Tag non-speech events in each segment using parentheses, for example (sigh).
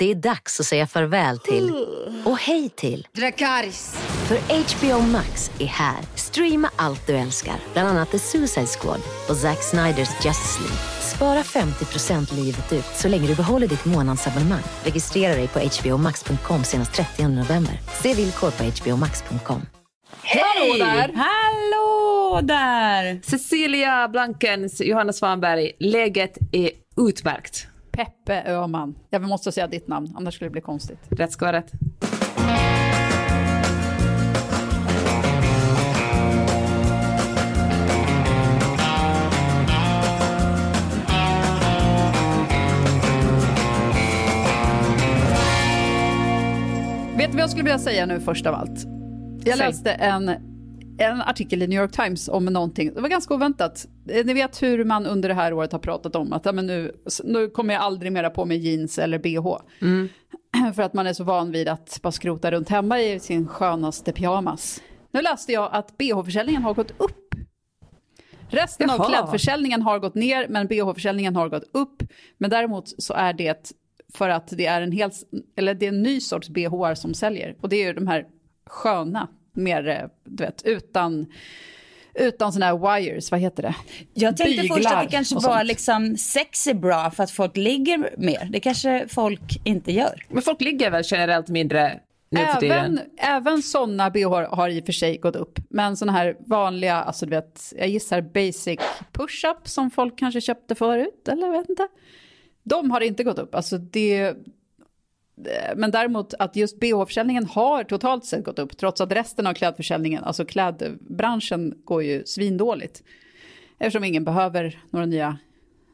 Det är dags att säga farväl till och hej till Dracarys. För HBO Max är här. Streama allt du älskar, bland annat The Suicide Squad och Zack Sniders Justice League. Spara 50% livet ut så länge du behåller ditt månadsabonnemang. Registrera dig på hbomax.com senast 30 november. Se villkor på hbomax.com. Hej! där. Hallå där! Cecilia Blankens, Johanna Svanberg, läget är utmärkt. Peppe Öhman. Jag måste säga ditt namn, annars skulle det bli konstigt. Rätt ska vara rätt. Vet du vad jag skulle vilja säga nu först av allt? Jag läste en, en artikel i New York Times om någonting. Det var ganska oväntat. Eh, Ni vet hur man under det här året har pratat om att ja, men nu, nu kommer jag aldrig mera på mig jeans eller bh. (clears throat) För att man är så van vid att bara skrota runt hemma i sin skönaste pyjamas. Nu läste jag att bh-försäljningen har gått upp. Resten av Jaha. klädförsäljningen har gått ner, men bh-försäljningen har gått upp. Men däremot så är det för att det är en, helt, eller det är en ny sorts bh som säljer. Och det är ju de här sköna, mer, eh, du vet, utan, utan sådana här wires, vad heter det? Jag tänkte först att Byglar det kanske var liksom sexy bra för att folk ligger mer. Det kanske folk inte gör. Men folk ligger väl generellt mindre nu för tiden? Även, även sådana bh har i och för sig gått upp. Men sådana här vanliga, alltså du vet, jag gissar basic push-up som folk kanske köpte förut, eller jag vet inte. De har inte gått upp. Alltså det, men däremot att just bh-försäljningen har totalt sett gått upp, trots att resten av klädförsäljningen, alltså klädbranschen, går ju svindåligt. Eftersom ingen behöver några nya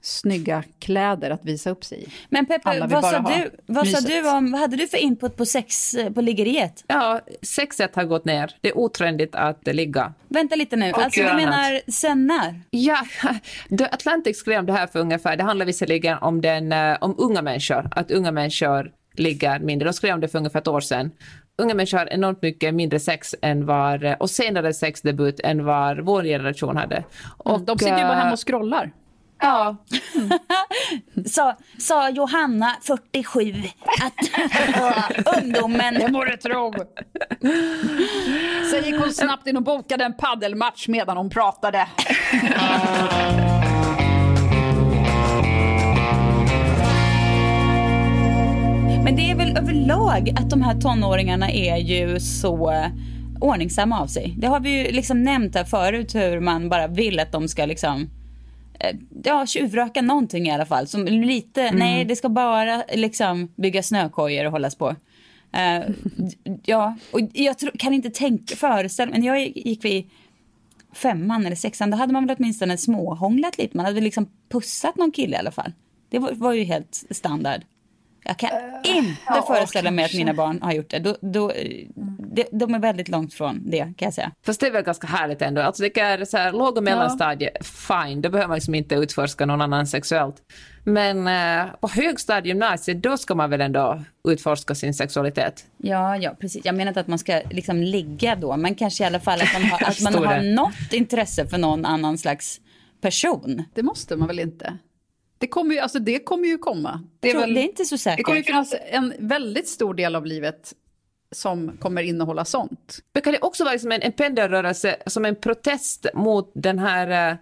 snygga kläder att visa upp sig i. Men Peppe, vad, sa du, vad sa du om, vad hade du för input på sex eh, på liggeriet? Ja, sexet har gått ner. Det är otrendigt att ligga. Vänta lite nu, Och alltså du menar sen när? Ja, (laughs) The Atlantic skrev om det här för ungefär, det handlar visserligen om, den, eh, om unga människor, att unga människor ligger mindre. De skrev om det för ungefär ett år sedan. Unga människor har enormt mycket mindre sex än var, och senare sexdebut än vad vår generation hade. Och, De sitter ju bara hemma och scrollar. Ja, (laughs) Sa, sa Johanna, 47, att (laughs) ungdomen... Det må du tro. Sen gick hon snabbt in och bokade en paddelmatch medan hon pratade. (laughs) Men det är väl överlag att de här tonåringarna är ju så ordningsamma av sig. Det har vi ju liksom nämnt här förut hur man bara vill att de ska liksom eh, Ja, tjuvröka någonting i alla fall. Som lite, nej det ska bara liksom bygga snökojor och hållas på. D- ja, och jag tror, kan inte tänka, föreställa mig, när jag gick vid femman eller sexan, då hade man väl åtminstone småhånglat lite. Man hade väl liksom pussat någon kille i alla fall. Det var, var ju helt standard. Jag kan inte föreställa mig att mina barn har gjort det. Då, då, de, de är väldigt långt från det, kan jag säga. Fast det är väl ganska härligt ändå. Alltså det är så här, låg och mellanstadie, fine, då behöver man liksom inte utforska någon annan sexuellt. Men eh, på högstadie, gymnasiet, då ska man väl ändå utforska sin sexualitet. Ja, ja, precis. Jag menar inte att man ska liksom ligga då, men kanske i alla fall att man har, (laughs) att man har något intresse för någon annan slags person. Det måste man väl inte? Det kommer ju, alltså det kommer ju komma. Det, Jag är tror, väl, det är inte så det kommer ju säkert. finnas en väldigt stor del av livet som kommer innehålla sånt. Men kan det också vara liksom en, en pendelrörelse som en protest mot den här uh,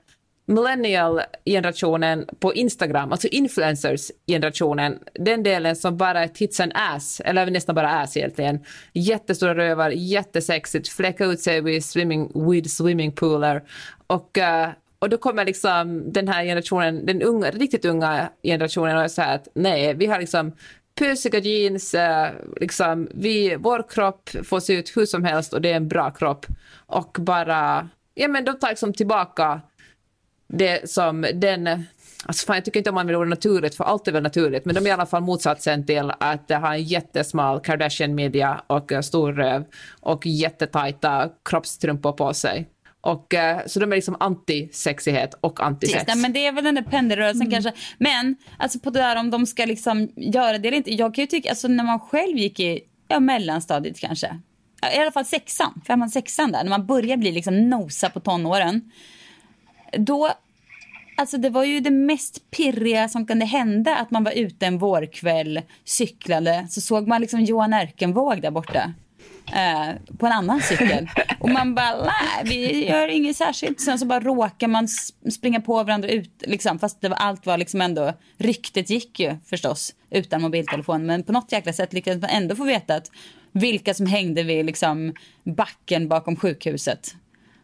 millennial-generationen på Instagram, alltså influencers-generationen, den delen som bara är tits and ass, eller nästan bara ass egentligen. Jättestora rövar, jättesexigt, fläcka ut sig vid swimming, with swimmingpooler. Och, eh, och då kommer liksom den här generationen, den unga, riktigt unga generationen och säger att nej, vi har liksom pösiga jeans, eh, liksom, vi, vår kropp får se ut hur som helst och det är en bra kropp. Och bara, ja men de tar liksom tillbaka det som den, Alltså fan, jag tycker inte om man vill ordet naturligt, för allt är väl naturligt, men de är i alla fall motsatsen till att ha en jättesmal Kardashian-midja och stor röv och jättetajta kroppstrumpor på sig. Och, uh, så de är liksom anti-sexighet och anti-sex. men det är väl den där pendelrörelsen mm. kanske. Men alltså på det där om de ska liksom göra det eller inte. Jag kan ju tycka, alltså när man själv gick i ja, mellanstadiet kanske. I alla fall sexan, femman, sexan där. När man börjar bli liksom nosa på tonåren. Då Alltså det var ju det mest pirriga som kunde hända att man var ute en vårkväll, cyklade, så såg man liksom Johan Erkenvåg där borta. Eh, på en annan cykel. (laughs) Och man bara, nej, vi gör inget särskilt. Sen så bara råkar man springa på varandra ut, liksom, fast det var, allt var liksom ändå, ryktet gick ju förstås utan mobiltelefon. Men på något jäkla sätt lyckades man ändå få veta att vilka som hängde vid liksom, backen bakom sjukhuset.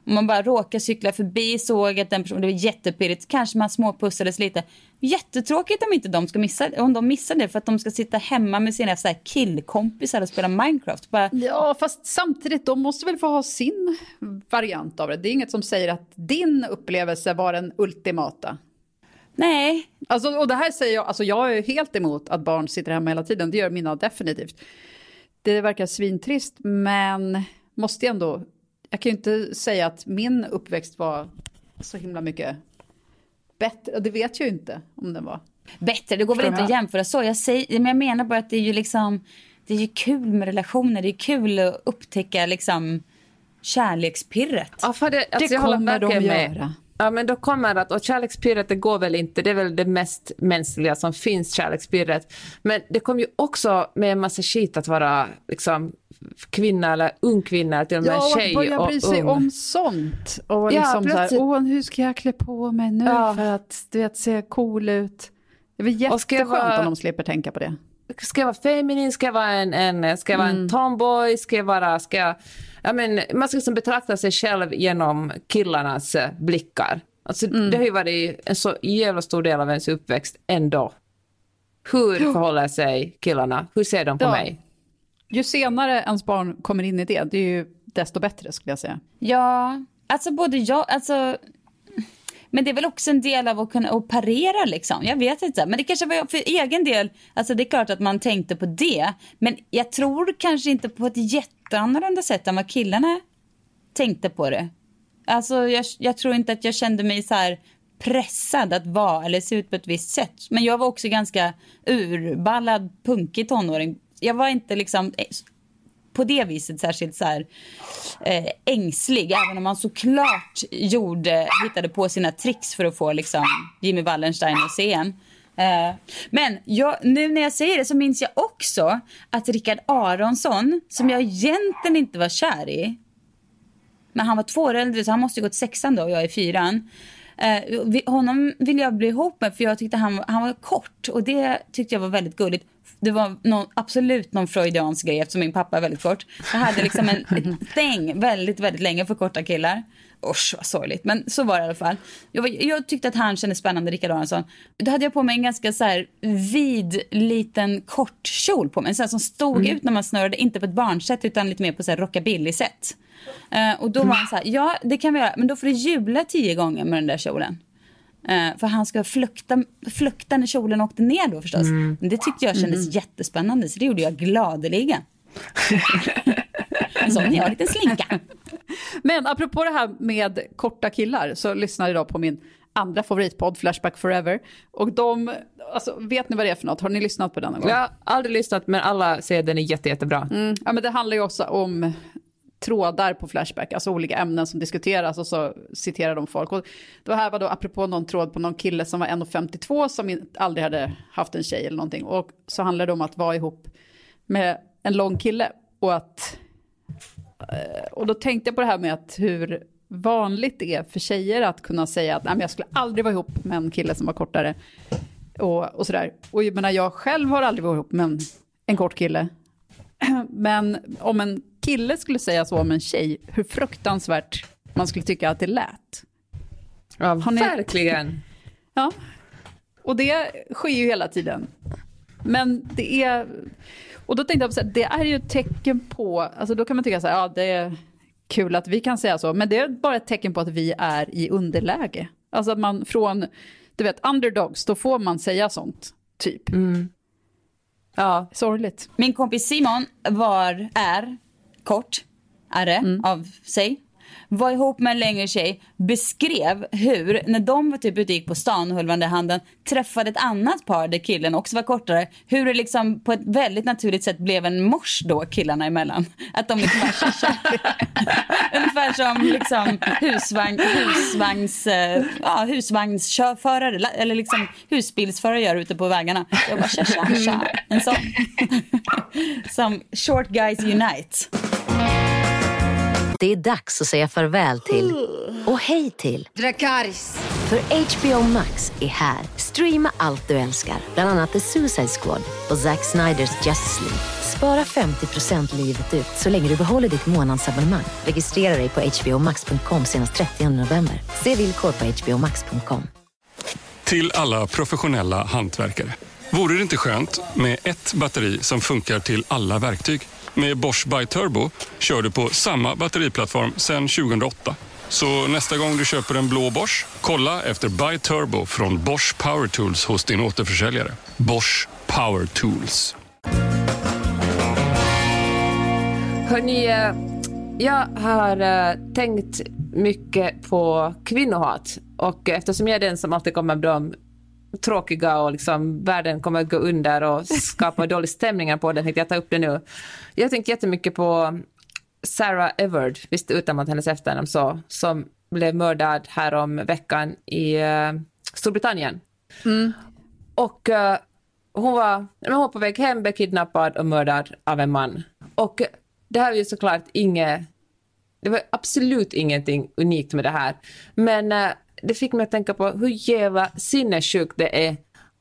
Om man bara råkar cykla förbi, såg att den personen, det var jättepirrigt, kanske man småpussades lite. Jättetråkigt om inte de ska missa, om de missar det för att de ska sitta hemma med sina så här killkompisar och spela Minecraft. Bara... Ja, fast samtidigt, de måste väl få ha sin variant av det. Det är inget som säger att din upplevelse var den ultimata. Nej. Alltså, och det här säger jag, alltså jag är helt emot att barn sitter hemma hela tiden, det gör mina definitivt. Det verkar svintrist, men måste ändå jag kan ju inte säga att min uppväxt var så himla mycket bättre. Det vet jag ju inte om den var. Bättre, det går väl inte att jämföra så. Jag, säger, men jag menar bara att det är ju liksom, det är ju kul med relationer. Det är kul att upptäcka liksom kärlekspirret. Ja, för det, alltså, det kommer de med. göra. Ja, men då kommer att, och kärlekspirret det går väl inte, det är väl det mest mänskliga som finns, kärlekspirret. Men det kommer ju också med en massa skit att vara liksom kvinna eller ung kvinna, till och med ja, tjej och börja bry sig om sånt. Och liksom ja, så här, åh hur ska jag klä på mig nu ja. för att du vet, se cool ut. Det är väl jätteskönt vara, om de slipper tänka på det. Ska jag vara feminin, ska jag vara en, en, ska jag vara mm. en tomboy, ska jag vara, ska jag, ja, men, man ska liksom betrakta sig själv genom killarnas eh, blickar. Alltså, mm. Det har ju varit en så jävla stor del av ens uppväxt ändå. Hur förhåller sig killarna? Hur ser de på ja. mig? Ju senare ens barn kommer in i det, det är ju desto bättre skulle jag säga. Ja, alltså både jag, alltså men det är väl också en del av att kunna att parera liksom. Jag vet inte. Men det kanske var för egen del. Alltså det är klart att man tänkte på det. Men jag tror kanske inte på ett jätteannorlunda sätt än vad killarna tänkte på det. Alltså jag, jag tror inte att jag kände mig så här pressad att vara eller se ut på ett visst sätt. Men jag var också ganska urballad, punkig tonåring jag var inte liksom eh, på det viset särskilt så här, eh, ängslig. Även om man såklart gjorde, hittade på sina tricks för att få liksom, Jimmy Wallenstein att se en. Eh, men jag, nu när jag säger det så minns jag också att Rickard Aronsson, som jag egentligen inte var kär i, men han var två år äldre så han måste ju gått sexan då och jag är fyran. Eh, honom ville jag bli ihop med för jag tyckte han, han var kort och det tyckte jag var väldigt gulligt det var någon, absolut någon freudiansk grej eftersom min pappa är väldigt kort. Jag hade liksom en, (laughs) en thing väldigt, väldigt länge för korta killar. Usch vad sorgligt, men så var det i alla fall. Jag, var, jag tyckte att han kändes spännande, Rickard Aronsson. Då hade jag på mig en ganska så här vid liten kort kjol på mig. Så här, som stod mm. ut när man snörde, inte på ett barnsätt utan lite mer på så rockabilly-sätt. Uh, och då var han så här, ja det kan vi göra, men då får du jubla tio gånger med den där kjolen. Uh, för han ska flukta, flukta när kjolen åkte ner då förstås. Mm. Men det tyckte jag kändes mm. jättespännande så det gjorde jag gladeligen. en sån jag, liten slinka. (laughs) Men apropå det här med korta killar så lyssnade jag på min andra favoritpodd, Flashback Forever. Och de, alltså, vet ni vad det är för något? Har ni lyssnat på den någon gång? Jag har aldrig lyssnat men alla säger att den är jätte, jättebra. Mm. Ja men det handlar ju också om trådar på Flashback, alltså olika ämnen som diskuteras och så citerar de folk. Och det här var då apropå någon tråd på någon kille som var 1,52 som aldrig hade haft en tjej eller någonting. Och så handlar det om att vara ihop med en lång kille och att... Eh, och då tänkte jag på det här med att hur vanligt det är för tjejer att kunna säga att Nej, men jag skulle aldrig vara ihop med en kille som var kortare. Och, och sådär. Och jag menar, jag själv har aldrig varit ihop med en, en kort kille. (clears throat) Men om en kille skulle säga så om en tjej, hur fruktansvärt man skulle tycka att det lät. Ja, ni... verkligen. Ja, och det sker ju hela tiden. Men det är... Och då tänkte jag så här, det är ju ett tecken på, alltså då kan man tycka så här, ja det är kul att vi kan säga så, men det är bara ett tecken på att vi är i underläge. Alltså att man från du vet, underdogs, då får man säga sånt, typ. Ja. Sorgligt. Min kompis Simon var, är kort, är det, Mm. av sig. Var ihop med en längre tjej, beskrev hur, när de var typ ute gick på stan och höll varandra i handen, träffade ett annat par där killen också var kortare. Hur det liksom på ett väldigt naturligt sätt blev en mors då killarna emellan. Att de liksom tja. (laughs) Ungefär som liksom husvagn, husvagns, eh, ja, husvagnskörförare la- eller liksom husbilsförare gör ute på vägarna. Jag bara tja, tja, tja. En sån. (laughs) som short guys unite. Det är dags att säga farväl till och hej till Dracaris. För HBO Max är här. Streama allt du älskar, bland annat The Suicide Squad och Zack Sniders Justice League. Spara 50% livet ut så länge du behåller ditt månadsabonnemang. Registrera dig på hbomax.com senast 30 november. Se villkor på hbomax.com. Till alla professionella hantverkare. Vore det inte skönt med ett batteri som funkar till alla verktyg? Med Bosch By Turbo kör du på samma batteriplattform sedan 2008. Så nästa gång du köper en blå Bosch, kolla efter By Turbo från Bosch Power Tools hos din återförsäljare. Bosch Power Tools. Hörni, eh, jag har eh, tänkt mycket på kvinnohat. Och eftersom jag är den som alltid kommer med de tråkiga och liksom världen kommer att gå under och skapa (laughs) dålig stämningar på den, jag ta upp det nu. Jag tänkt jättemycket på Sarah Everard, visst utan man hennes efternamn så, som blev mördad här om veckan i eh, Storbritannien. Och eh, hon, var, hon var på väg hem, blev kidnappad och mördad av en man. Och det här är ju såklart inget... Det var absolut ingenting unikt med det här. Men eh, det fick mig att tänka på hur jävla sinnessjukt det är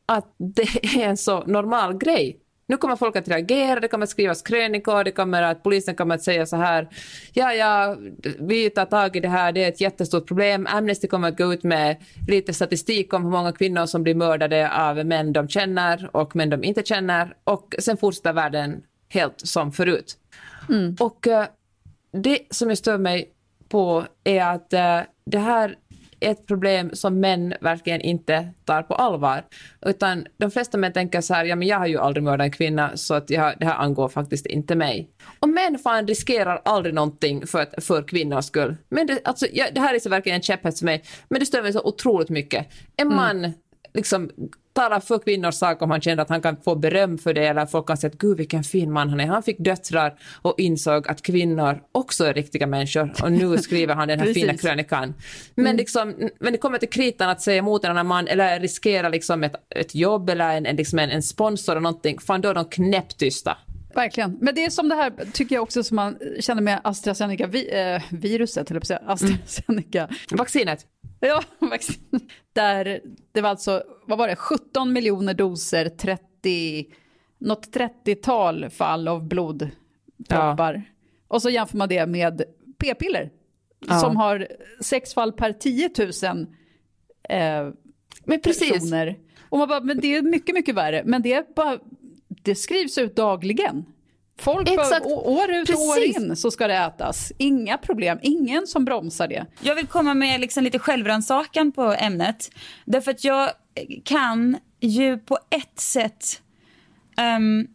att det är en så normal grej. Nu kommer folk att reagera, det kommer att skrivas krönikor, det kommer att polisen kommer att säga så här, ja, ja, vi tar tag i det här, det är ett jättestort problem. Amnesty kommer att gå ut med lite statistik om hur många kvinnor som blir mördade av män de känner och män de inte känner. Och sen fortsätter världen helt som förut. Och eh, det som jag stör mig på är att eh, det här är ett problem som män verkligen inte tar på allvar. Utan de flesta män tänker så här, ja men jag har ju aldrig mördat en kvinna så att jag, det här angår faktiskt inte mig. Och män fan riskerar aldrig någonting för, att, för kvinnors skull. Men det, alltså, ja, det här är så verkligen en käpphäst för mig, men det stör mig så otroligt mycket. En man liksom talar för kvinnors sak om han känner att han kan få beröm för det eller folk kan säga att gud vilken fin man han är. Han fick döttrar och insåg att kvinnor också är riktiga människor och nu (laughs) skriver han den här fina krönikan. Men, liksom, men det kommer till kritan att säga emot en annan man eller riskera liksom ett, ett jobb eller en, en, liksom en, en sponsor och någonting, fan då är de knäpptysta. Verkligen. Men det är som det här, tycker jag också, som man känner med AstraZeneca-viruset, eller på att säga, AstraZeneca. Vaccinet. Ja, (laughs) vaccin. Där det var alltså, vad var det, 17 miljoner doser, 30, något 30-tal fall av blodproppar. Och så jämför man det med p-piller, Ja. som har sex fall per 10 000 eh, Men precis. personer. Och man bara, men det är mycket, mycket värre. Men det är bara, det skrivs ut dagligen. Folk Exakt. år ut och år in så ska det ätas. Inga problem, ingen som bromsar det. Jag vill komma med liksom lite självrannsakan på ämnet. Därför att jag kan ju på ett sätt, um,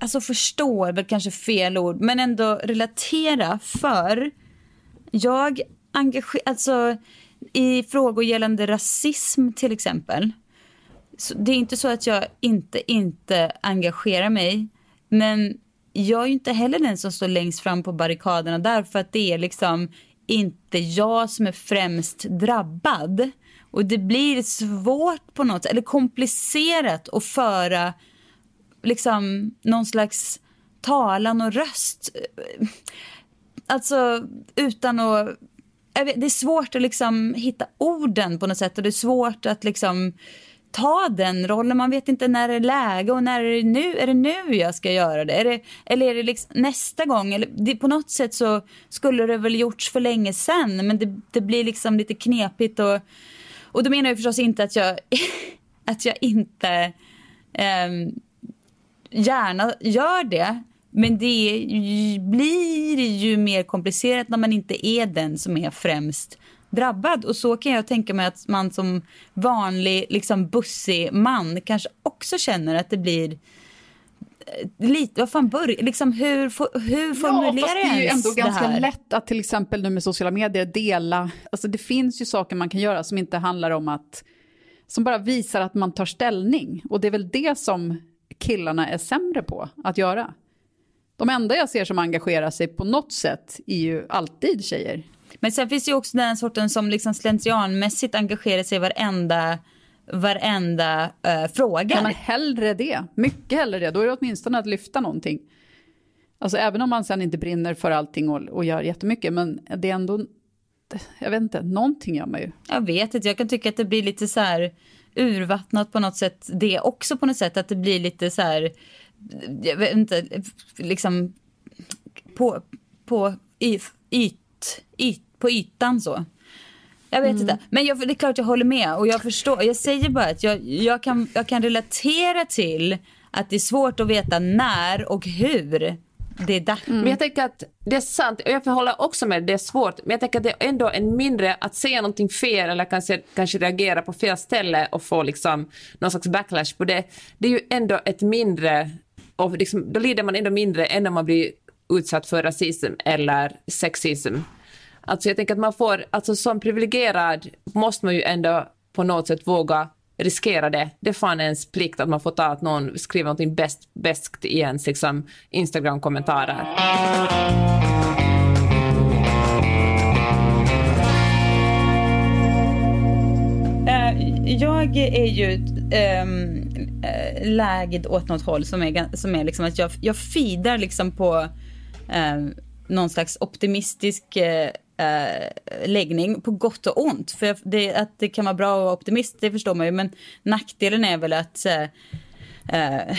alltså förstå är väl kanske fel ord, men ändå relatera för jag engagerar, alltså i frågor gällande rasism till exempel. Så det är inte så att jag inte, inte engagerar mig, men jag är ju inte heller den som står längst fram på barrikaderna därför att det är liksom inte jag som är främst drabbad. Och det blir svårt på något sätt, eller komplicerat att föra liksom någon slags talan och röst. Alltså utan att... vet, Det är svårt att liksom hitta orden på något sätt och det är svårt att liksom ta den rollen. Man vet inte när det är läge och när är det nu, är det nu jag ska göra det? Är det eller är det liksom nästa gång? Eller det, på något sätt så skulle det väl gjorts för länge sedan men det, det blir liksom lite knepigt och, och då menar jag förstås inte att jag, (laughs) att jag inte ehm, gärna gör det. Men det blir ju mer komplicerat när man inte är den som är främst drabbad. Och så kan jag tänka mig att man som vanlig liksom bussig man kanske också känner att det blir eh, lite, vad fan börjar, liksom hur, hur formulerar ja, fast det är ju ändå ganska här? lätt att till exempel nu med sociala medier dela, alltså det finns ju saker man kan göra som inte handlar om att, som bara visar att man tar ställning. Och det är väl det som killarna är sämre på att göra. De enda jag ser som engagerar sig på något sätt är ju alltid tjejer. Men sen finns det ju också den sorten som liksom slentrianmässigt engagerar sig i varenda, varenda uh, fråga. Ja, men hellre det. Mycket hellre det. Då är det åtminstone att lyfta någonting. Alltså även om man sen inte brinner för allting och, och gör jättemycket, men det är ändå, jag vet inte, någonting gör man ju. Jag vet inte, jag kan tycka att det blir lite så här urvattnat på något sätt, det också på något sätt, att det blir lite så här, jag vet inte, liksom på, på yt, yt, på ytan så. Jag vet mm. inte. Men jag, det är klart jag håller med och jag förstår. Jag säger bara att jag, jag, kan, jag kan relatera till att det är svårt att veta när och hur det är dags. Mm. Men jag tänker att det är sant, och jag håller också med det är svårt, men jag tänker att det är ändå en mindre, att säga någonting fel eller kanske, kanske reagera på fel ställe och få liksom någon slags backlash på det, det är ju ändå ett mindre, och liksom, då lider man ändå mindre än om man blir utsatt för rasism eller sexism. Alltså jag tänker att man får, alltså som privilegierad måste man ju ändå på något sätt våga riskera det. Det är fan ens plikt att man får ta att någon skriver någonting bäst, bäst i ens liksom, Instagram-kommentarer. Eh, jag är ju ähm, lägd åt något håll som är, som är liksom att jag, jag feedar liksom på ähm, någon slags optimistisk äh, eh, läggning på gott och ont. För det, att det kan vara bra att vara optimist, det förstår man ju. Men nackdelen är väl att eh, eh,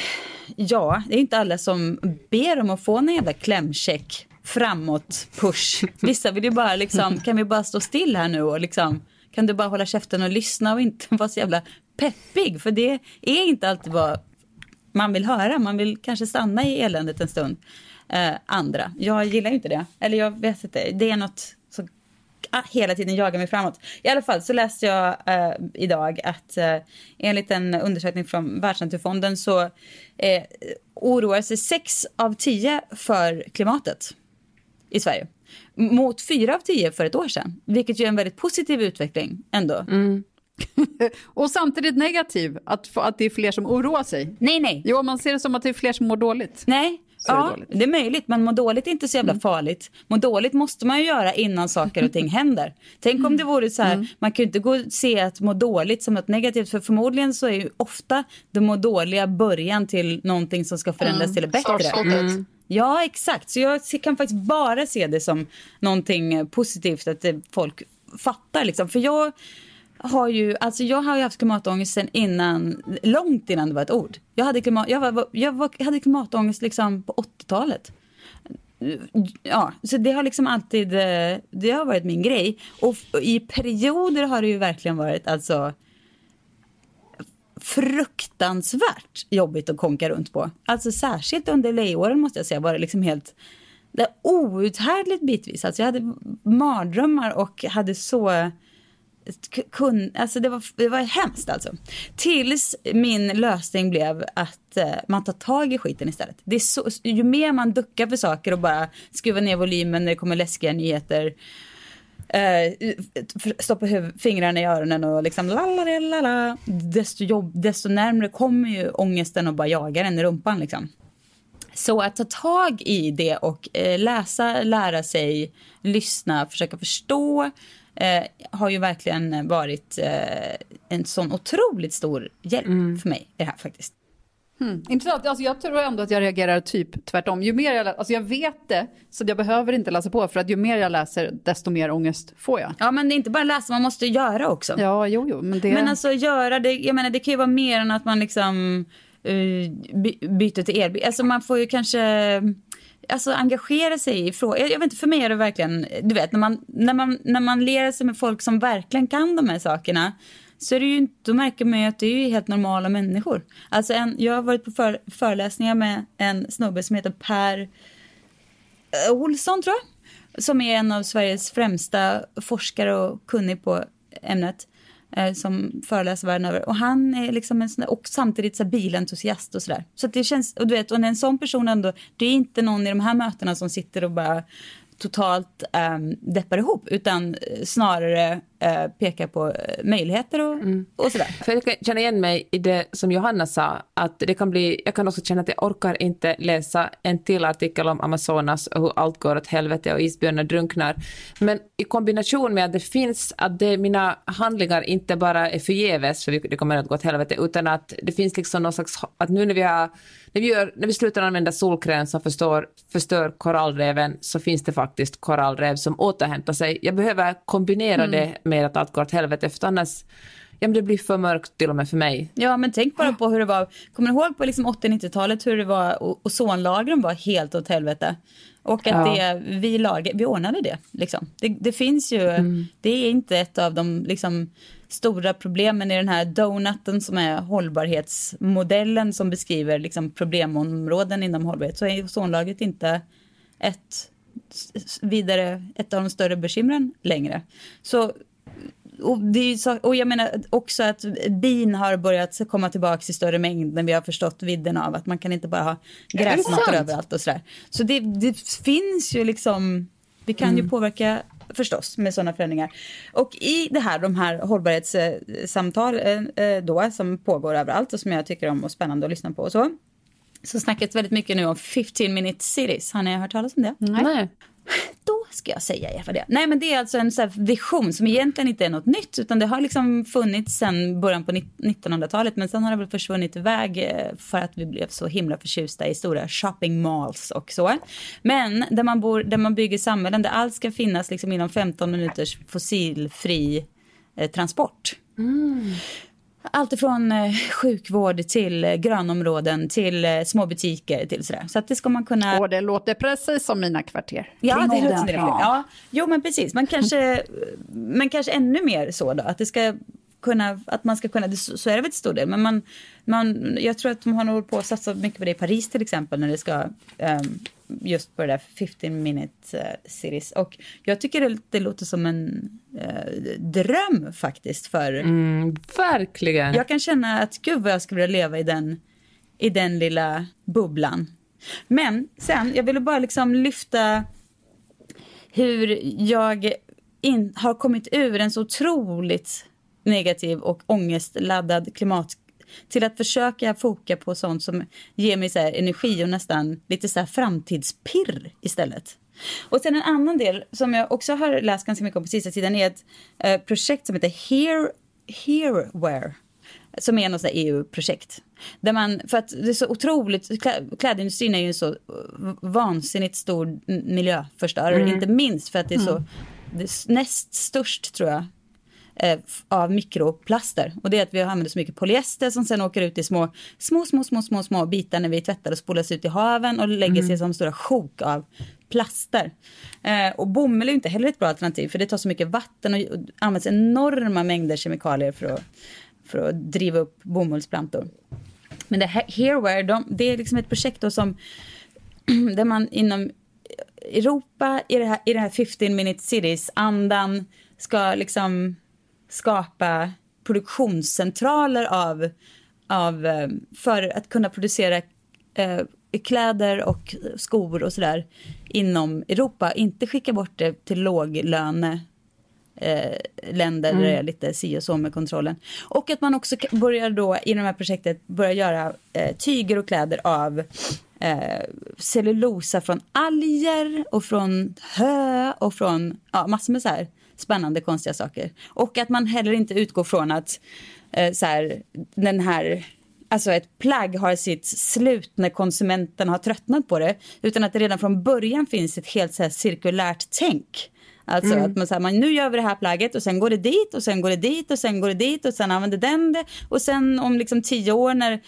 ja, det är inte alla som ber om att få en jävla klämcheck framåt push. Vissa vill ju bara liksom, (laughs) kan vi bara stå still här nu och liksom, kan du bara hålla käften och lyssna och inte vara så jävla peppig. För det är inte alltid vad man vill höra. Man vill kanske stanna i eländet en stund. Eh, andra. Jag gillar inte det. Eller jag vet inte. Det är något Ah, hela tiden jagar mig framåt. I alla fall så läste jag eh, idag att eh, enligt en undersökning från Världsnaturfonden så eh, oroar sig sex av tio för klimatet i Sverige. Mot fyra av tio för ett år sedan. Vilket ju är en väldigt positiv utveckling ändå. Mm. (laughs) och samtidigt negativ, att, att det är fler som oroar sig. Nej, nej. Jo, man ser det som att det är fler som mår dåligt. Nej, ja, det, det, är möjligt, men må dåligt är inte så jävla mm. farligt. Må dåligt måste man ju göra innan saker och ting händer. Tänk om det vore så här, mm. man kan ju inte gå se att må dåligt som något negativt, för förmodligen så är ju ofta det må dåliga början till någonting som ska förändras mm. till det bättre. Mm. Ja, exakt. Så jag kan faktiskt bara se det som någonting positivt, att folk fattar liksom. För jag har ju, alltså jag har ju haft klimatångest innan, långt innan det var ett ord. Jag hade, klimat, jag var, jag var, jag hade klimatångest liksom på 80-talet. Ja, så det har liksom alltid, eh, det har varit min grej. Och i perioder har det ju verkligen varit alltså fruktansvärt jobbigt att konka runt på. Alltså särskilt under lejåren måste jag säga var det liksom helt det outhärdligt bitvis. Alltså jag hade mardrömmar och hade så kun, alltså det, var, det var hemskt alltså. Tills min lösning blev att eh, man tar tag i skiten istället. Det är så, ju mer man duckar för saker och bara skruvar ner volymen när det kommer läskiga nyheter. Eh, stoppa fingrarna i öronen och liksom lalalala. Desto, jobb, desto närmre kommer ju ångesten och bara jagar en i rumpan liksom. Så att ta tag i det och eh, läsa, lära sig, lyssna, försöka förstå eh, har ju verkligen varit eh, en sån otroligt stor hjälp mm. för mig i det här faktiskt. Hmm. Intressant. Alltså jag tror ändå att jag reagerar typ tvärtom. Ju mer jag, alltså jag vet det, så jag behöver inte läsa på. För att ju mer jag läser, desto mer ångest får jag. Ja, men det är inte bara läsa, man måste göra också. Ja, jo, jo. Men, det... men alltså göra det, jag menar det kan ju vara mer än att man liksom uh, byter till elbil. Alltså man får ju kanske alltså, engagera sig i frågor. Jag, jag, vet inte, för mig är det verkligen, du vet, när man, när man, när man lerar sig med folk som verkligen kan de här sakerna så är det ju, då märker man ju att det är helt normala människor. Alltså en, jag har varit på för, föreläsningar med en snubbe som heter Per eh, Olsson tror jag. som är en av Sveriges främsta forskare och kunnig på ämnet eh, som föreläser världen över. Och han är liksom en sån där, och samtidigt så här bilentusiast och sådär. Så att det känns, och du vet, och när en sån person ändå, det är inte någon i de här mötena som sitter och bara totalt um, deppar ihop utan snarare uh, pekar på möjligheter och, mm. och sådär. För jag kan känna igen mig i det som Johanna sa, att det kan bli, jag kan också känna att jag orkar inte läsa en till artikel om Amazonas och hur allt går åt helvete och isbjörnar drunknar. Men i kombination med att det finns, att det, mina handlingar inte bara är förgäves, för det kommer att gå åt helvete, utan att det finns liksom någon slags, att nu när vi har när vi, gör, när vi slutar använda solkräm som förstör, förstör korallreven så finns det faktiskt korallrev som återhämtar sig. Jag behöver kombinera mm. det med att allt går åt helvete för annars Ja, men det blir för mörkt till och med för mig. Ja, men tänk bara på hur det var. Kommer du ihåg på liksom 80-90-talet hur det var ozonlagren var helt åt helvete? Och att ja. det, vi, lag, vi ordnade det. Liksom. Det, det finns ju, mm. det är inte ett av de liksom, stora problemen i den här donuten som är hållbarhetsmodellen som beskriver liksom, problemområden inom hållbarhet så är ozonlagret inte ett vidare, ett av de större bekymren längre. Så och, det är så, och jag menar också att bin har börjat komma tillbaka i större mängd när vi har förstått vidden av att man kan inte bara ha gräsmattor överallt och sådär. Så det, det finns ju liksom, vi kan mm. ju påverka förstås med sådana förändringar. Och i det här, de här hållbarhetssamtal eh, eh, då som pågår överallt och som jag tycker om och spännande att lyssna på och så. Så snackas väldigt mycket nu om 15 minute cities. Har ni hört talas om det? Nej. Då ska jag säga er vad det är. Nej men det är alltså en så vision som egentligen inte är något nytt utan det har liksom funnits sedan början på 1900-talet men sen har det väl försvunnit iväg eh, för att vi blev så himla förtjusta i stora shopping malls och så. Men där man, bor, där man bygger samhällen där allt ska finnas liksom inom 15 minuters fossilfri eh, transport. Mm. Allt ifrån eh, sjukvård till eh, grönområden till eh, små butiker till sådär. Så att det ska man kunna... Och det låter precis som mina kvarter. Ja, det låter ja. ja. Jo, men precis. Man kanske, men kanske ännu mer så då, att det ska kunna, att man ska kunna, så är det väl till stor del, men man, man, jag tror att de har nog på att satsa mycket på det i Paris till exempel när det ska um, just på det där 15 minute uh, series. Och jag tycker det, det låter som en uh, dröm faktiskt för... Mm, verkligen. Jag kan känna att gud vad jag skulle vilja leva i den, i den lilla bubblan. Men sen, jag ville bara liksom lyfta hur jag in, har kommit ur en så otroligt negativ och ångestladdad klimat till att försöka foka på sånt som ger mig så energi och nästan lite så framtidspirr istället. Och sen en annan del som jag också har läst ganska mycket om på sista tiden är ett eh, projekt som heter Here, Hereware som är något EU-projekt. Där man, för att det är så otroligt, klädindustrin är ju en så vansinnigt stor miljöförstörare, mm. inte minst för att det är så, mm. det är näst störst tror jag, eh, av mikroplaster. Och det är att vi använder så mycket polyester som sen åker ut i små, små, små, små, små, små bitar när vi tvättar och spolas ut i haven och lägger sig mm. som stora sjok av plaster. Eh, och bomull är inte heller ett bra alternativ för det tar så mycket vatten och, och används enorma mängder kemikalier för att, för att driva upp bomullsplantor. Men det här, Hereware, de, det är liksom ett projekt då som (clears throat) där man inom Europa i det här, i det här 15 minute cities andan ska liksom skapa produktionscentraler av, av, eh, för att kunna producera eh, kläder och skor och sådär inom Europa. Inte skicka bort det till låglöne eh, länder mm. där det är lite si och så med kontrollen. Och att man också börjar då i det här projektet börja göra eh, tyger och kläder av eh, cellulosa från alger och från hö och från ja, massor med så här spännande konstiga saker. Och att man heller inte utgår från att eh, så här, den här Alltså ett plagg har sitt slut när konsumenten har tröttnat på det. Utan att det redan från början finns ett helt så här, cirkulärt tänk. Alltså mm. att man säger, nu gör vi det här plagget och sen går det dit och sen går det dit och sen går det dit och sen använder den det. Och sen om liksom tio år när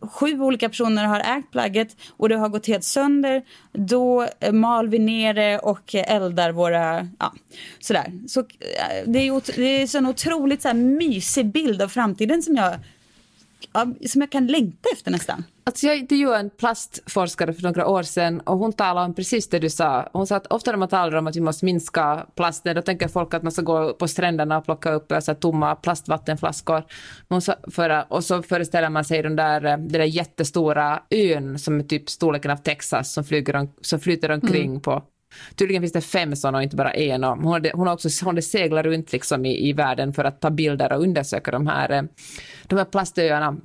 sju olika personer har ägt plagget och det har gått helt sönder, då eh, mal vi ner det och eldar våra, ja, sådär. Så eh, det är, det är en otroligt så här mysig bild av framtiden som jag, som jag kan längta efter nästan. Alltså jag intervjuade en plastforskare för några år sedan och hon talade om precis det du sa. Hon sa att ofta när man talar om att vi måste minska plasten, då tänker folk att man ska gå på stränderna och plocka upp alltså, tomma plastvattenflaskor. Och så föreställer man sig den där, den där jättestora ön som är typ storleken av Texas som, flyger, som flyter omkring mm. på Tydligen finns det fem sådana och inte bara en. Hon, hade, hon har också hon seglat runt liksom i, i världen för att ta bilder och undersöka de här, eh, de här plastöarna.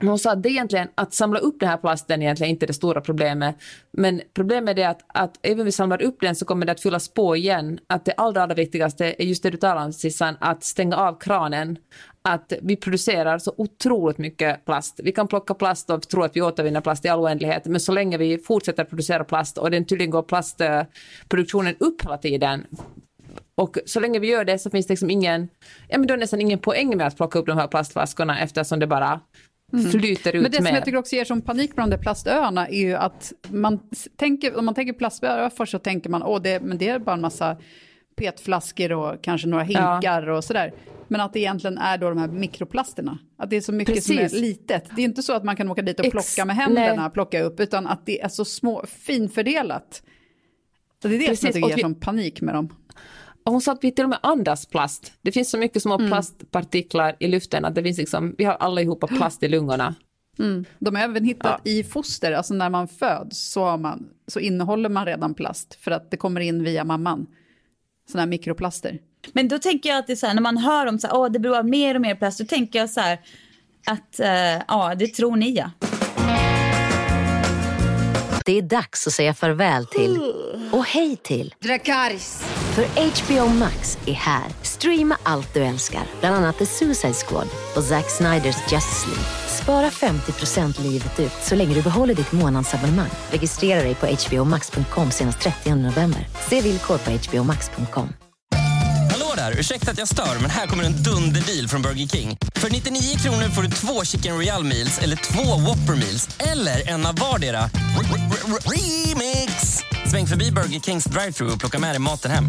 Hon sa att det egentligen, att samla upp den här plasten egentligen inte är det stora problemet. Men problemet är att, att även om vi samlar upp den så kommer det att fyllas på igen. Att det allra, allra viktigaste är just det du talar om Sissan, att stänga av kranen. Att vi producerar så otroligt mycket plast. Vi kan plocka plast och tro att vi återvinner plast i all oändlighet. Men så länge vi fortsätter producera plast och den tydligen går plastproduktionen upp hela tiden och så länge vi gör det så finns det liksom ingen, ja men då är nästan ingen poäng med att plocka upp de här plastflaskorna eftersom det bara Mm. flyter ut Men det med. som jag tycker också ger som panik på de där plastöarna är ju att man tänker, om man tänker plastöar först så tänker man, åh, det, men det är bara en massa petflaskor och kanske några hinkar ja. och sådär. Men att det egentligen är då de här mikroplasterna. Att det är så mycket Precis. som är litet. Det är inte så att man kan åka dit och Ex plocka med händerna, nej. plocka upp, utan att det är så små, finfördelat. Så det är det Precis. som jag tycker ger som panik med dem. Och hon sa att vi till och med andas plast. Det finns så mycket små mm. plastpartiklar i luften att det finns liksom, vi har allihopa (gasps) plast i lungorna. Mm. De har även hittat ja. i foster, alltså när man föds så, man, så innehåller man redan plast för att det kommer in via mamman. Sådana här mikroplaster. Men då tänker jag att det är så här, när man hör om så här, åh, det blir mer och mer plast, då tänker jag så här att uh, ja, det tror ni ja. Det är dags att säga farväl till och hej till Dracarys. För HBO Max är här. Streama allt du älskar, bland annat The Suicide Squad och Zack Sniders Justice League. Spara 50% livet ut så länge du behåller ditt månadsabonnemang. Registrera dig på hbomax.com senast 30 november. Se villkor på hbomax.com. Hallå där! Ursäkta att jag stör, men här kommer en dunderdeal från Burger King. För 99 kronor får du två Chicken Royal Meals eller två Whopper Meals eller en av vardera. Remix! Sväng förbi Burger Kings drive-thru och plocka med dig maten hem.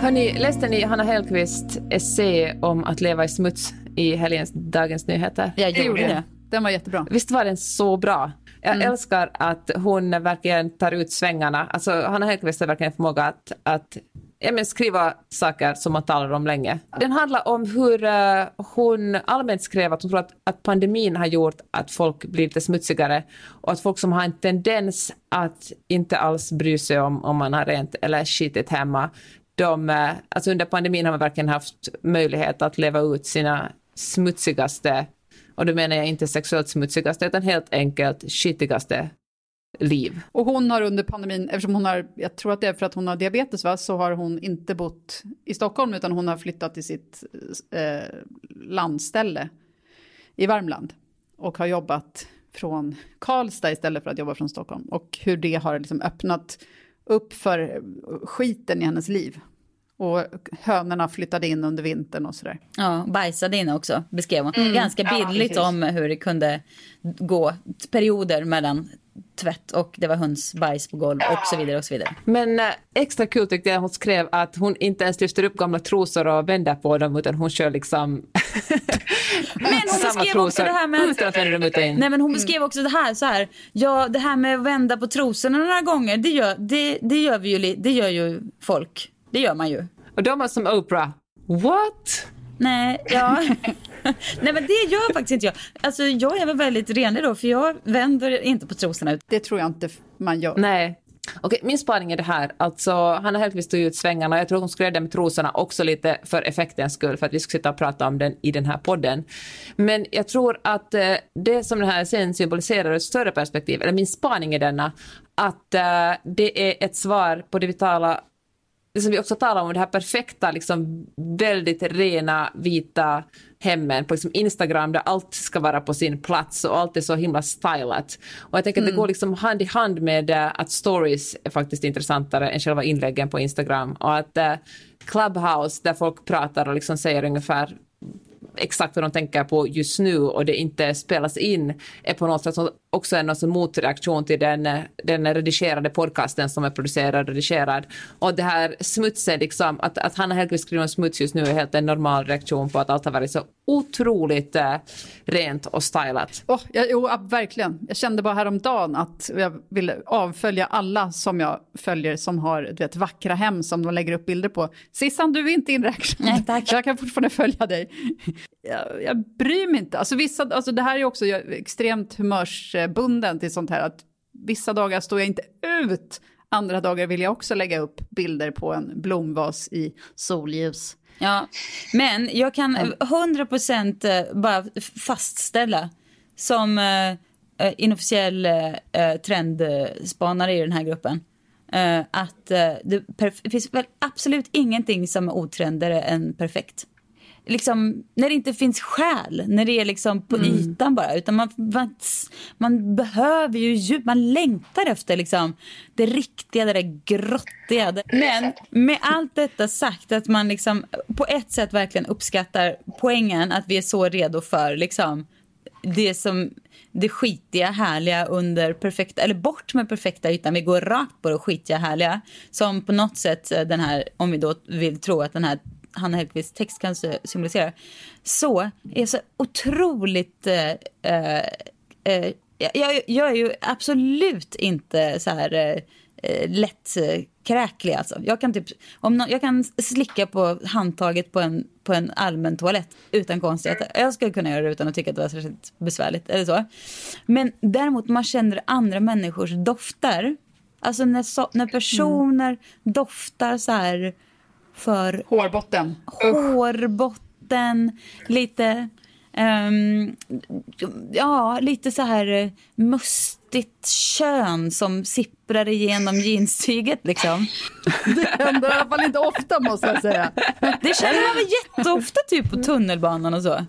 Hörni, läste ni Hanna Hellqvist essä om att leva i smuts i helgens Dagens Nyheter? Jag gjorde det. Den var jättebra. Visst var den så bra? Jag mm. älskar att hon verkligen tar ut svängarna. Alltså, Hanna Hellquist har verkligen förmåga att, att men skriva saker som man talar om länge. Den handlar om hur uh, hon allmänt skrev att hon tror att, att pandemin har gjort att folk blir lite smutsigare och att folk som har en tendens att inte alls bry sig om om man har rent eller skitit hemma, de, uh, alltså under pandemin har man verkligen haft möjlighet att leva ut sina smutsigaste och då menar jag inte sexuellt smutsigaste, utan helt enkelt skitigaste liv. Och hon har under pandemin, eftersom hon har, jag tror att det är för att hon har diabetes va, så har hon inte bott i Stockholm utan hon har flyttat till sitt eh, landställe i Värmland och har jobbat från Karlstad istället för att jobba från Stockholm. Och hur det har liksom öppnat upp för skiten i hennes liv. Och hönorna flyttade in under vintern och sådär. Ja, bajsade in också, beskrev hon. Mm. Ganska bildligt ja, om hur det kunde gå perioder mellan tvätt och det var hönsbajs på golv och så vidare och så vidare. Men äh, extra kul tyckte jag hon skrev att hon inte ens lyfter upp gamla trosor och vänder på dem utan hon kör liksom (laughs) men hon samma trosor det här med utan att vända dem ut in. Nej men hon beskrev också det här så här. Ja det här med att vända på trosorna några gånger det gör, det, det gör vi ju, det gör ju folk. Det gör man ju. Och de var som Oprah. What? Nej, ja. (laughs) Nej men det gör faktiskt inte jag. Alltså jag är väl väldigt renlig då för jag vänder inte på trosorna. Det tror jag inte man gör. Nej. Okej, min spaning är det här. Alltså, Hanna Hellquist tog ut svängarna. Jag tror hon skulle det med trosorna också lite för effektens skull, för att vi ska sitta och prata om den i den här podden. Men jag tror att eh, det som den här scenen symboliserar ett större perspektiv, eller min spaning är denna, att eh, det är ett svar på det vitala det som vi också talar om, det här perfekta, liksom väldigt rena vita hemmen på liksom Instagram där allt ska vara på sin plats och allt är så himla stylat. Och jag tänker att det mm. går liksom hand i hand med uh, att stories är faktiskt intressantare än själva inläggen på Instagram och att uh, Clubhouse där folk pratar och liksom säger ungefär exakt vad de tänker på just nu och det inte spelas in är på något sätt också en alltså motreaktion till den, den redigerade podcasten som är producerad och redigerad. Och det här smutsen, liksom, att, att Hanna Hellquist skriver om smuts just nu är helt en normal reaktion på att allt har varit så otroligt eh, rent och stylat. Oh, ja, jo, verkligen. Jag kände bara häromdagen att jag ville avfölja alla som jag följer som har du vet, vackra hem som de lägger upp bilder på. Sissan, du är inte inräknad. Nej, tack. Jag kan fortfarande följa dig. Jag, jag bryr mig inte. Alltså, vissa, alltså, det här är också extremt humörsbunden till sånt här. Att vissa dagar står jag inte ut. Andra dagar vill jag också lägga upp bilder på en blomvas i solljus. Ja, men jag kan 100% eh, bara fastställa som uh, inofficiell uh, trendspanare i den här gruppen att det, finns väl absolut ingenting som är otrendare än perfekt liksom, när det inte finns skäl, när det är liksom på mm. ytan bara. Utan man, man, man behöver ju djup, man längtar efter liksom det riktiga, det där grottiga. Men med allt detta sagt, att man liksom på ett sätt verkligen uppskattar poängen att vi är så redo för liksom det som det skitiga, härliga under perfekta, eller bort med perfekta ytan. Vi går rakt på det skitiga, härliga. Som på något sätt den här, om vi då vill tro att den här Hanna Hellquists text kan symbolisera, så är så otroligt... Eh, eh, eh jag, jag, är ju absolut inte så här eh, eh lättkräklig. Alltså. Jag, kan typ, om no, jag kan slicka på handtaget på en, på en allmän toalett utan konstigheter. Jag skulle kunna göra det utan att tycka att det var särskilt besvärligt. Eller så. Men däremot man känner andra människors dofter. Alltså när, so när personer mm. doftar så här för... Hårbotten. Hårbotten, lite... Um, ja, lite så här eh, mustigt kön som sipprar igenom jeanstyget liksom. Det händer i alla fall inte ofta måste jag säga. Det känner man väl jätteofta typ på tunnelbanan och så.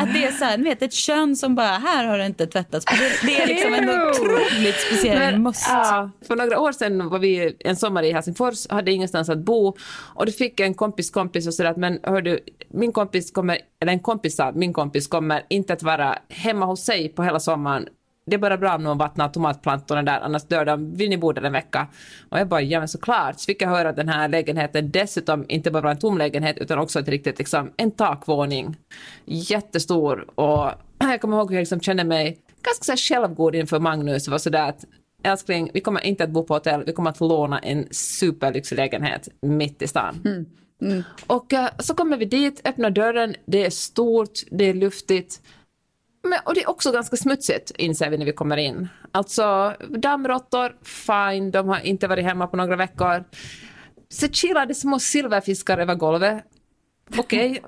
Att det är så här, ni vet ett kön som bara, här har det inte tvättats. Det, det är liksom en (laughs) otroligt speciell Men, must. Ja, för några år sedan var vi en sommar i Helsingfors, hade ingenstans att bo och då fick en kompis kompis och sådär men hör du, min kompis kommer, eller en kompis sa, min kompis kommer inte att vara hemma hos sig på hela sommaren det är bara bra om någon vattnar tomatplantorna där, annars dör de. Vill ni bo där en vecka? Och jag bara, ja men såklart. Så fick jag höra att den här lägenheten dessutom inte bara var en tom lägenhet utan också ett riktigt, liksom, en takvåning. Jättestor. Och (clears throat) jag kommer ihåg hur jag liksom kände mig ganska så självgod inför Magnus. Det var sådär att älskling, vi kommer inte att bo på hotell, vi kommer att låna en superlyxig lägenhet mitt i stan. Mm. Mm. Och uh, så kommer vi dit, öppnar dörren, det är stort, det är luftigt. Men, och det är också ganska smutsigt, inser vi när vi kommer in. Alltså, dammråttor, fine, de har inte varit hemma på några veckor. Så chillade små silverfiskar över golvet. Okej, okay.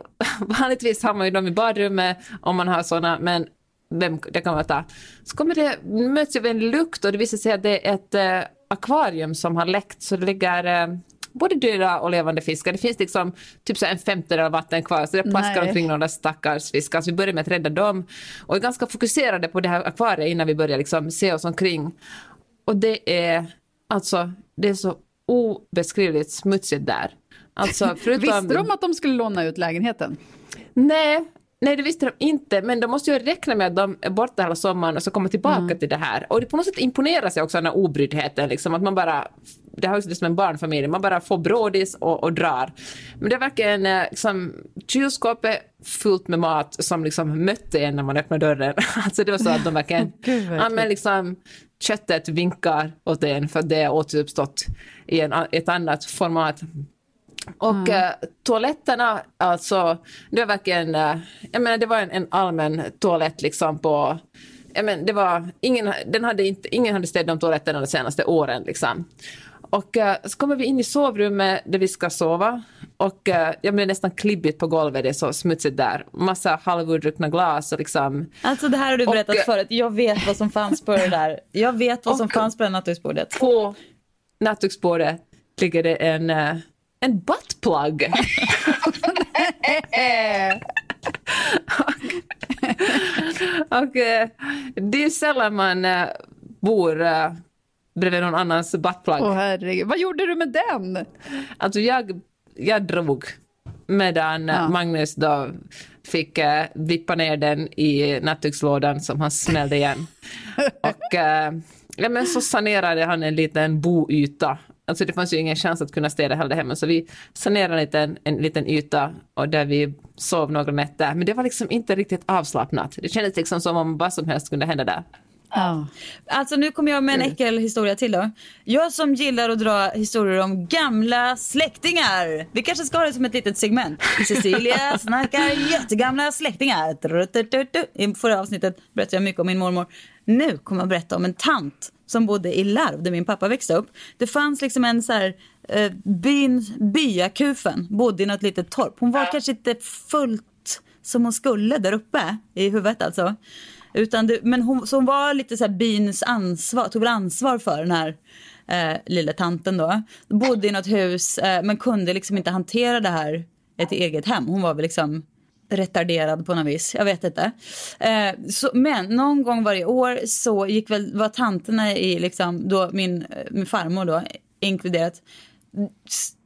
(laughs) vanligtvis har man ju dem i badrummet om man har såna, men vem, det kan man ta. Så kommer det, möts av en lukt och det visar sig att det är ett eh, akvarium som har läckt, så det ligger eh, både döda och levande fiskar. Det finns liksom typ så en femtedel vatten kvar, så det plaskar Nej. omkring några stackars fiskar. Så vi börjar med att rädda dem och är ganska fokuserade på det här akvariet innan vi börjar liksom se oss omkring. Och det är alltså, det är så obeskrivligt smutsigt där. Alltså, (laughs) förutom... Visste de att de skulle låna ut lägenheten? Nej, Nej, det visste de inte, men de måste ju räkna med att de är borta hela sommaren och så kommer tillbaka mm. till det här. Och det på något sätt imponerar sig också den här obryddheten, liksom, att man bara, det här är som en barnfamilj, man bara får brådis och, och drar. Men det är verkligen eh, liksom, kylskåpet fullt med mat som liksom mötte en när man öppnar dörren. (laughs) alltså det var så att de verkligen, (laughs) ja men liksom, köttet vinkar åt en för att det är återuppstått i en, ett annat format. Och mm. eh, toaletterna, alltså, det var verkligen, eh, jag menar det var en, en allmän toalett liksom på, jag menar, det var, ingen, den hade inte, ingen hade städat de toaletterna de senaste åren liksom. Och eh, så kommer vi in i sovrummet där vi ska sova och eh, jag blir nästan klibbigt på golvet, det är så smutsigt där. Massa halvurdruckna glas och liksom. Alltså det här har du berättat och, eh, förut, jag vet vad som fanns på det där. Jag vet vad (laughs) som fanns på det nattduksbordet. På nattduksbordet ligger det en eh, en buttplug. och, (laughs) och, eh, det är sällan man uh, bor uh, bredvid någon annans buttplug. Åh oh, herregud, vad gjorde du med den? Alltså jag, jag drog medan ja. Magnus då fick uh, vippa ner den i nattdukslådan som han smällde igen. (laughs) Och uh, ja, men så sanerade han en liten boyta. Alltså det fanns ju ingen chans att kunna städa hela hemma så vi sanerade en liten, en liten yta och där vi sov några nätter. Men det var liksom inte riktigt avslappnat. Det kändes liksom som om vad som helst kunde hända där. Ja. Alltså nu kommer jag med en äckel historia till då. Jag som gillar att dra historier om gamla släktingar. Vi kanske ska ha det som ett litet segment. Cecilia (laughs) snackar jättegamla släktingar. I förra avsnittet berättade jag mycket om min mormor. Nu kommer jag berätta om en tant som bodde i Larv där min pappa växte upp. Det fanns liksom en så här eh, byn, byakufen, bodde i något litet torp. Hon var kanske inte fullt som hon skulle där uppe i huvudet alltså. Utan det, men hon, så hon var lite så här byns ansvar, tog väl ansvar för den här eh, lilla tanten då. Bodde i något hus eh, men kunde liksom inte hantera det här ett eget hem. Hon var väl liksom retarderad på något vis. Jag vet inte. Eh, så, men någon gång varje år så gick väl, var tanterna i liksom, då min, min farmor då inkluderat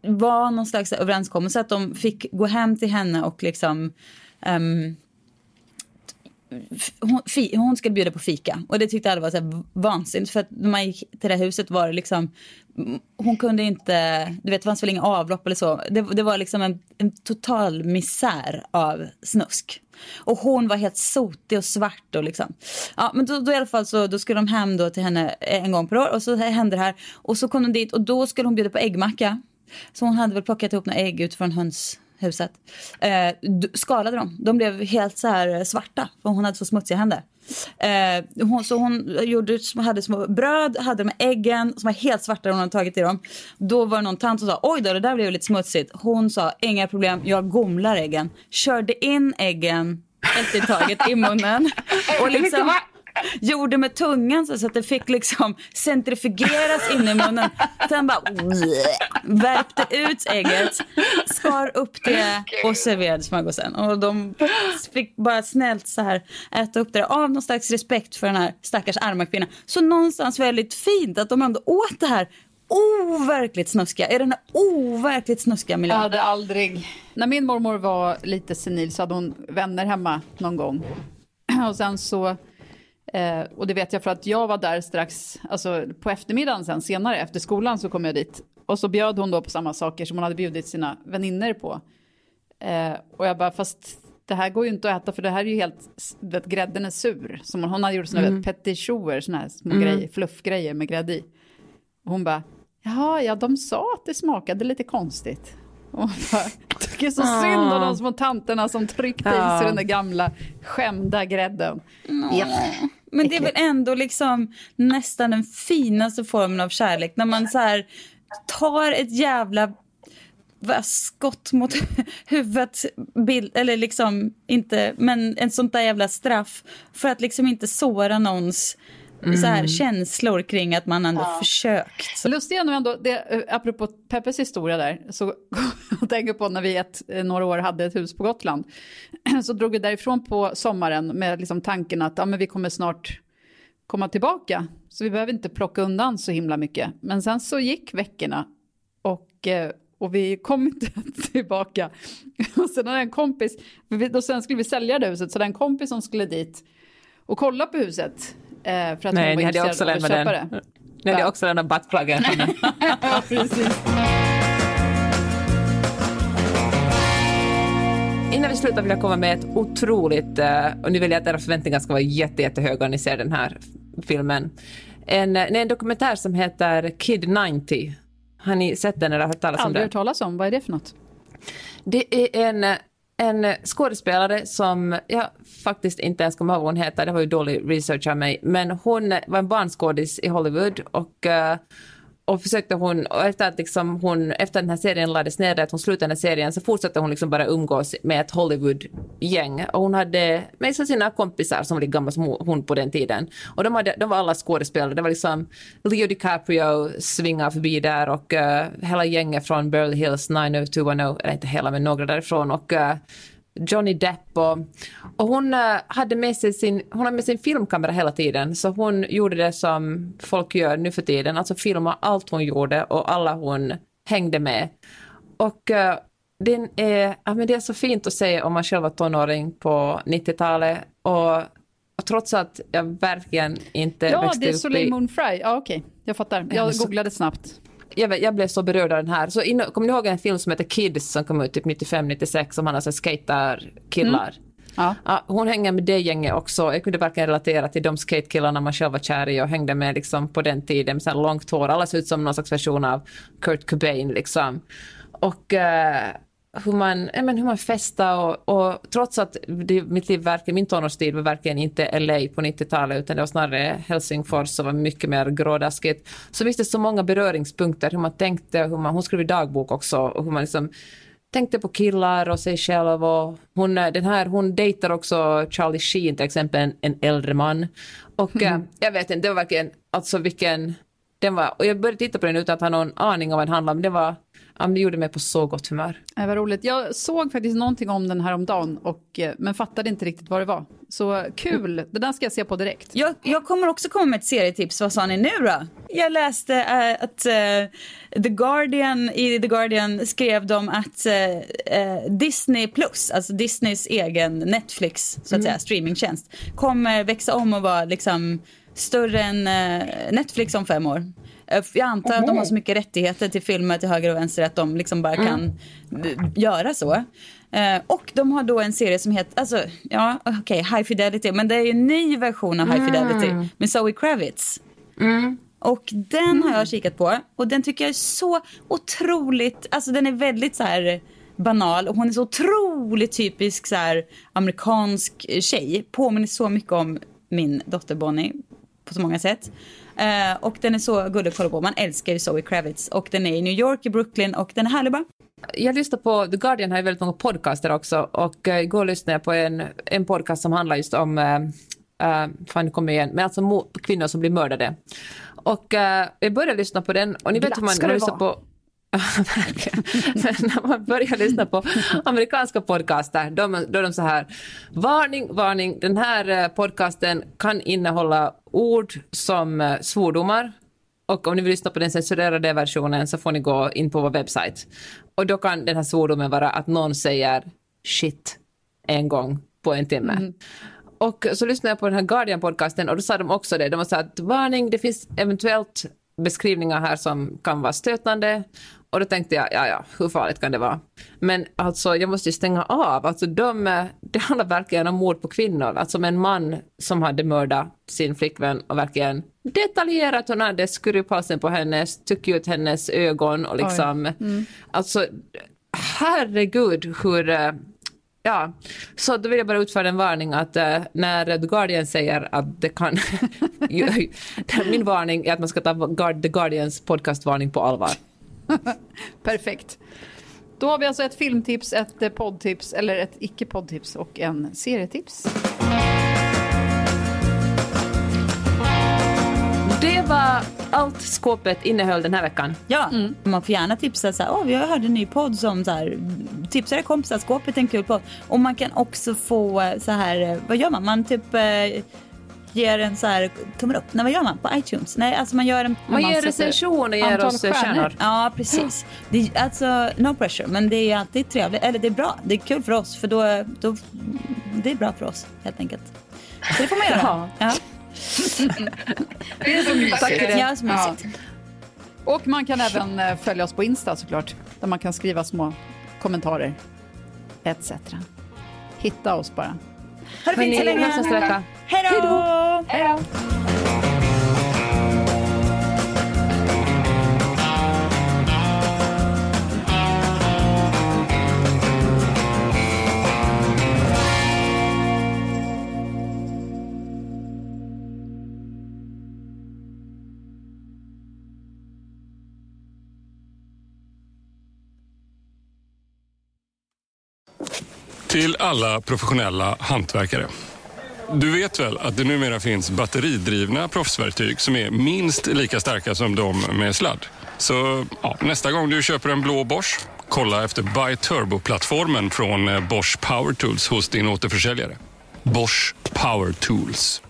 var någon slags överenskommelse att de fick gå hem till henne och liksom um, hon, fi, hon skulle bjuda på fika och det tyckte alla var så här vansinnigt för att när man gick till det huset var det liksom hon kunde inte, du vet det fanns väl inga avlopp eller så. Det, det var liksom en, en, total misär av snusk. Och hon var helt sotig och svart och liksom. Ja men då, då i alla fall så då skulle de hem då till henne en gång per år och så hände det här. Och så kom de dit och då skulle hon bjuda på äggmacka. Så hon hade väl plockat ihop några ägg utifrån höns huset. Eh, skalade dem. De blev helt så här svarta för hon hade så smutsiga händer. Eh, hon, så hon gjorde, hade små bröd, hade de äggen som var helt svarta hon hade tagit i dem. Då var det någon tant som sa oj då det där blev lite smutsigt. Hon sa inga problem, jag gomlar äggen. Körde in äggen ett i taget i munnen. (laughs) Och liksom, gjorde med tungan så att det fick liksom centrifugeras in i munnen. Sen bara (laughs) värpte ut ägget, skar upp det och serverade smörgåsen. Och de fick bara snällt så här äta upp det av någon slags respekt för den här stackars arma kvinnan. Så någonstans väldigt fint att de ändå åt det här overkligt snuskiga, i den här overkligt snuskiga miljön. Jag hade aldrig... När min mormor var lite senil så hade hon vänner hemma någon gång. (clears throat) Och sen så Eh, och det vet jag för att jag var där strax, alltså på eftermiddagen sen senare efter skolan så kom jag dit. Och så bjöd hon då på samma saker som hon hade bjudit sina vänner på. Eh, och jag bara, fast det här går ju inte att äta för det här är ju helt, vet, grädden är sur. Som hon, hon hade gjort såna mm. petitioner, såna här små mm. grejer, fluffgrejer med grädde i. Och hon bara, jaha, ja de sa att det smakade lite konstigt. Och bara, tycker så synd om de små tanterna som tryckte ja. i sig den där gamla skämda grädden. Ja. Men det är väl ändå liksom nästan den finaste formen av kärlek när man så här tar ett jävla skott mot (laughs) huvudet, bild, eller liksom inte, men en sånt där jävla straff för att liksom inte såra någons mm. så här, mm. känslor kring att man ändå ja. försökt. Så. Lustigt ändå, ändå det, eh, apropå Peppes historia där, så (laughs) jag tänker på när vi ett, eh, några år hade ett hus på Gotland, (clears throat) så drog vi därifrån på sommaren med liksom tanken att ja, men vi kommer snart komma tillbaka, så vi behöver inte plocka undan så himla mycket. Men sen så gick veckorna och eh, och vi kom inte (laughs) tillbaka. (laughs) Och sen hade en kompis, då sen skulle vi sälja det huset, så den kompis som skulle dit och kolla på huset för att Nej, ni hade också lämnat den. Det. Ni hade också lämnat buttpluggen. (laughs) ja, precis. Innan vi slutar vill jag komma med ett otroligt, eh, och nu vill jag att era förväntningar ska vara jätte, jättehöga när ni ser den här filmen. En, en dokumentär som heter Kid 90. Har ni sett den eller hört talas om den? Aldrig hört talas om, vad är det för något? Det är en en skådespelare som jag faktiskt inte ens kommer ihåg vad hon heter, det var ju dålig research av mig, men hon var en barnskådis i Hollywood och uh, och försökte hon, och efter att liksom hon, efter den här serien lades ner, att hon slutade den här serien, så fortsatte hon liksom bara umgås med ett Hollywood-gäng. Och hon hade med sig sina kompisar som var lika gamla som hon på den tiden. Och de, hade, de var alla skådespelare. Det var liksom Leo DiCaprio svingar förbi där och uh, hela gänget från Beverly Hills 90210, eller inte hela men några därifrån. Och uh, Johnny Depp och, och hon uh, hade med sig sin, hon hade med sin filmkamera hela tiden så hon gjorde det som folk gör nu för tiden, alltså filma allt hon gjorde och alla hon hängde med. Och uh, den är, ja, men det är så fint att se om man själv var tonåring på 90-talet och, och trots att jag verkligen inte Ja, växte det är upp Soleil i... Moon Frye. Ja, okej. Jag fattar. Ja, Jag googlade snabbt. Jag, vet- jag blev så berörd av den här. Så in, kommer ni ihåg en film som heter Kids som kom ut typ 95-96 som handlar om skaterkillar? Ja. Ja, hon hänger med det gänget också. Jag kunde verkligen relatera till de skatekillarna man själv var kär i och hängde med liksom på den tiden med så långt hår. Alla ser ut som någon slags version av Kurt Cobain liksom. Och eh, hur man, men hur man festar och, och trots att det, mitt liv verkligen, min tonårstid var verkligen inte LA på 90-talet utan det var snarare Helsingfors och var mycket mer grådaskigt. Så visst det så många beröringspunkter hur man tänkte, hur man, hon skrev i dagbok också och hur man liksom tänkte på killar och sig själv och hon, den här, hon dejtar också Charlie Sheen till exempel, en, en äldre man. Och eh, jag vet inte, det var verkligen, alltså vilken, den var, och jag började titta på den utan att ha någon aning om vad den handlade om, men det var, ja, det gjorde mig på så gott humör. Det var roligt. Jag såg faktiskt någonting om den här om dagen, och, eh, men fattade inte riktigt vad det var. Så kul, det där ska jag se på direkt. Jag, jag kommer också komma med ett serietips. Vad sa ni nu då? Jag läste eh, att eh, The Guardian, i The Guardian skrev de att eh, Disney Plus, alltså Disneys egen Netflix, så att säga, streamingtjänst, kommer växa om och vara liksom större än eh, Netflix om fem år. Eh, Jag antar att de har så mycket rättigheter till filmer till höger och vänster att de liksom bara kan eh, göra så. Eh, och de har då en serie som heter, alltså, ja okej, High Fidelity, men det är ju en ny version av High Fidelity med Zoe Kravitz. Och den har jag kikat på och den tycker jag är så otroligt, alltså den är väldigt så här banal och hon är så otroligt typisk så här amerikansk tjej. Påminner så mycket om min dotter Bonnie på så många sätt. Eh, och den är så gullig att kolla på. Man älskar ju Zoe Kravitz och den är i New York, i Brooklyn och den är härlig bara. Jag lyssnar på, The Guardian har ju väldigt många podcaster också och uh, igår lyssnade jag på en, en podcast som handlar just om, uh, uh, fan nu kommer igen, men alltså kvinnor som blir mördade. Och uh, jag började lyssna på den och ni vet hur man lyssnar på Ja, verkligen. (laughs) Men när man börjar lyssna på amerikanska podcaster, då är, de så här, varning, varning, den här eh, podcasten kan innehålla ord som eh, svordomar. Och om ni vill lyssna på den censurerade versionen så får ni gå in på vår webbsite. Och då kan den här svordomen vara att någon säger shit en gång på en timme. Och så lyssnade jag på den här Guardian-podcasten och då sa de också det. De sa att varning, det finns eventuellt beskrivningar här som kan vara stötande. Och då tänkte jag, ja, ja, hur farligt kan det vara? Men alltså, jag måste ju stänga av. Alltså, de, det handlar verkligen om mord på kvinnor. Alltså med en man som hade mördat sin flickvän och verkligen detaljerat. Hon hade skurit upp halsen på henne, stuckit ut hennes ögon och liksom... Alltså, herregud hur... eh, Ja, så då vill jag bara utföra en varning att eh, när The Guardian säger att det kan... (laughs) min varning är att man ska ta The Guardians podcastvarning på allvar. (laughs) Perfekt. Då har vi alltså ett filmtips, ett eh, poddtips, eller ett icke-poddtips och en serietips. Det var allt skåpet innehöll den här veckan. Ja, man får gärna tipsa så här, har hört en ny podd som så här, tipsar era kompisar, skåpet är en kul podd. Och man kan också få eh, så här, eh, vad gör man? Man typ eh, ger en så här tummen upp. Nej, vad gör man på iTunes? Nej, alltså man gör en... Man ger sätter- recension och ger oss eh, stjärnor. stjärnor. Ja, precis. Det alltså, no pressure, men det är alltid trevligt. Eller det är bra. Det är kul för oss, för då, då det är bra för oss helt enkelt. Så det får man göra. Ja. Ja, (laughs) Det är så mysigt. Tack för det. ja så mysigt. Och man kan även eh, följa oss på Insta såklart, där man kan skriva små kommentarer etc. Hitta oss bara. Ha det fint så länge. Hej då! Hej då! Till alla professionella hantverkare. Du vet väl att det numera finns batteridrivna proffsverktyg som är minst lika starka som de med sladd? Så ja, nästa gång du köper en blå Bosch, kolla efter Buy Turbo-plattformen från eh, Bosch Power Tools hos din återförsäljare. Bosch Power Tools.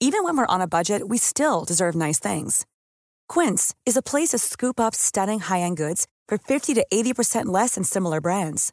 Even when we're on a budget, we still deserve nice things. Quince is a place to scoop up stunning high-end goods for 50 to 80% less than similar brands.